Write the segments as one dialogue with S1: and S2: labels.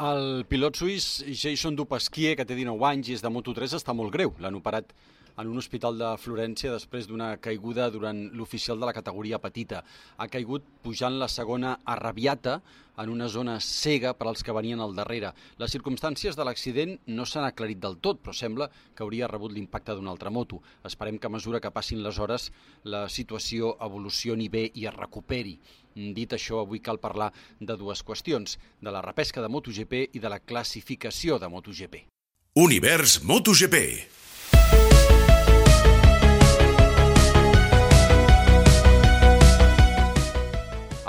S1: El pilot suís Jason Dupasquier, que té 19 anys i és de Moto3, està molt greu. L'han operat en un hospital de Florència després d'una caiguda durant l'oficial de la categoria petita. Ha caigut pujant la segona arrabiata en una zona cega per als que venien al darrere. Les circumstàncies de l'accident no s'han aclarit del tot, però sembla que hauria rebut l'impacte d'una altra moto. Esperem que a mesura que passin les hores la situació evolucioni bé i es recuperi. Dit això, avui cal parlar de dues qüestions, de la repesca de MotoGP i de la classificació de MotoGP.
S2: Univers MotoGP.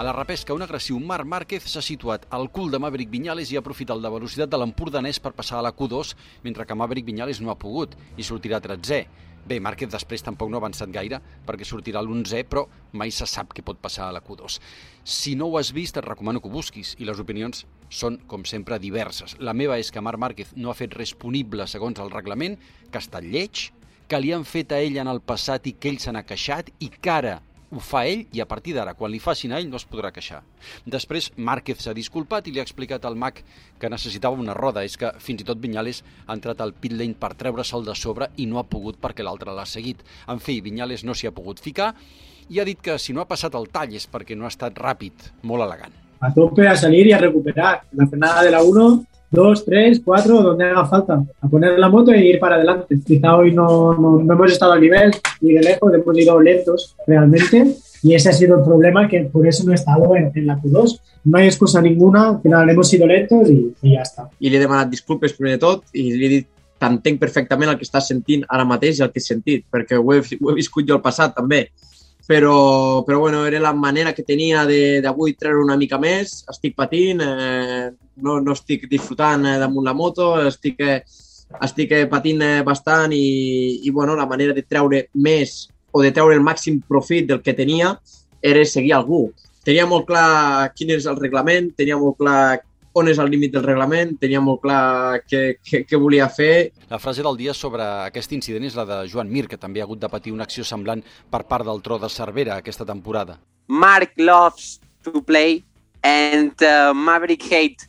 S1: A la repesca, un agressiu Marc Márquez s'ha situat al cul de Maverick Viñales i ha aprofitat la velocitat de l'empordanès per passar a la Q2, mentre que Maverick Viñales no ha pogut i sortirà 13è. Bé, Márquez després tampoc no ha avançat gaire perquè sortirà l'11è, però mai se sap què pot passar a la Q2. Si no ho has vist, et recomano que ho busquis i les opinions són, com sempre, diverses. La meva és que Marc Márquez no ha fet res punible segons el reglament, que ha estat lleig, que li han fet a ell en el passat i que ell se n'ha queixat i que ara ho fa ell i a partir d'ara, quan li facin a ell, no es podrà queixar. Després, Márquez s'ha disculpat i li ha explicat al Mac que necessitava una roda. És que fins i tot Vinyales ha entrat al pit lane per treure-se'l de sobre i no ha pogut perquè l'altre l'ha seguit. En fi, Vinyales no s'hi ha pogut ficar i ha dit que si no ha passat el tall és perquè no ha estat ràpid, molt elegant.
S3: A tope, a salir y a recuperar. La frenada de la 1 dos, tres, cuatro, donde haga falta, a poner la moto e ir para adelante. Quizá hoy no, no, no hemos estado al nivel ni de lejos, hemos ido lentos realmente y ese ha sido el problema que por eso no he estado en, en la Q2. No hay excusa ninguna, al final hemos ido lentos y, y ja està.
S4: I li demanat disculpes primer de tot i li he dit t'entenc perfectament el que estàs sentint ara mateix i el que he sentit, perquè ho he, ho he viscut jo al passat també. Però, però bueno, era la manera que tenia d'avui treure una mica més. Estic patint, eh, no, no estic disfrutant eh, damunt la moto, estic, eh, estic eh, patint eh, bastant i, i bueno, la manera de treure més o de treure el màxim profit del que tenia era seguir algú. Tenia molt clar quin és el reglament, tenia molt clar on és el límit del reglament, tenia molt clar què, què, què volia fer.
S1: La frase del dia sobre aquest incident és la de Joan Mir, que també ha hagut de patir una acció semblant per part del tro de Cervera aquesta temporada.
S5: Mark loves to play and uh, Maverick hate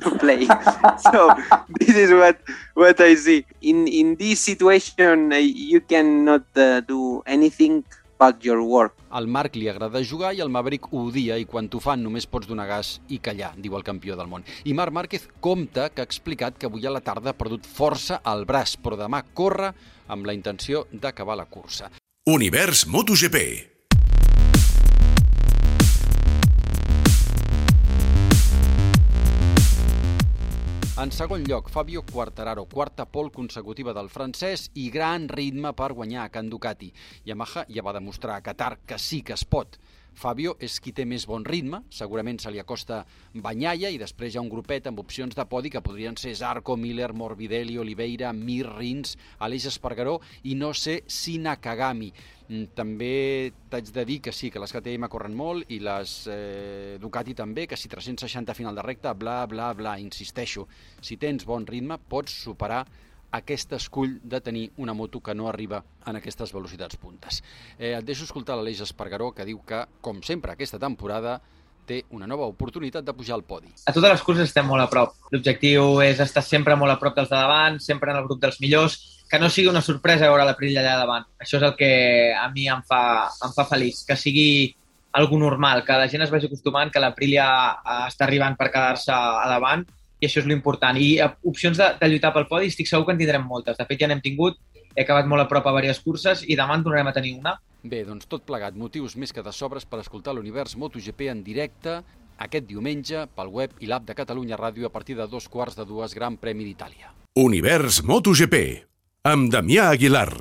S5: to play. so this is what what I see. In in this situation, uh, you cannot uh, do anything but your work.
S1: Al Marc li agrada jugar i el Maverick ho odia i quan t'ho fan només pots donar gas i callar, diu el campió del món. I Marc Márquez compta que ha explicat que avui a la tarda ha perdut força al braç, però demà corre amb la intenció d'acabar la cursa.
S2: Univers MotoGP.
S1: En segon lloc, Fabio Quartararo, quarta pol consecutiva del francès i gran ritme per guanyar a Can Ducati. Yamaha ja va demostrar a Qatar que sí que es pot. Fabio és qui té més bon ritme, segurament se li acosta Banyaia i després hi ha un grupet amb opcions de podi que podrien ser Zarco, Miller, Morbidelli, Oliveira, Mir, Rins, Aleix Espargaró i no sé si Nakagami. Mm, També t'haig de dir que sí, que les KTM corren molt i les eh, Ducati també, que si 360 final de recta, bla, bla, bla, insisteixo. Si tens bon ritme, pots superar aquest escull de tenir una moto que no arriba en aquestes velocitats puntes. Eh, et deixo escoltar l'Aleix Espargaró, que diu que, com sempre aquesta temporada, té una nova oportunitat de pujar al podi.
S6: A totes les curses estem molt a prop. L'objectiu és estar sempre molt a prop dels de davant, sempre en el grup dels millors, que no sigui una sorpresa veure la Prilla allà davant. Això és el que a mi em fa, em fa feliç, que sigui algo normal, que la gent es vagi acostumant que la Prilla està arribant per quedar-se a davant i això és l'important. I eh, opcions de, de lluitar pel podi estic segur que en tindrem moltes. De fet, ja n'hem tingut, he acabat molt a prop a diverses curses i demà en tornarem a tenir una.
S1: Bé, doncs tot plegat, motius més que de sobres per escoltar l'univers MotoGP en directe aquest diumenge pel web i l'app de Catalunya Ràdio a partir de dos quarts de dues Gran Premi d'Itàlia.
S2: Univers MotoGP. Amb Damià Aguilar.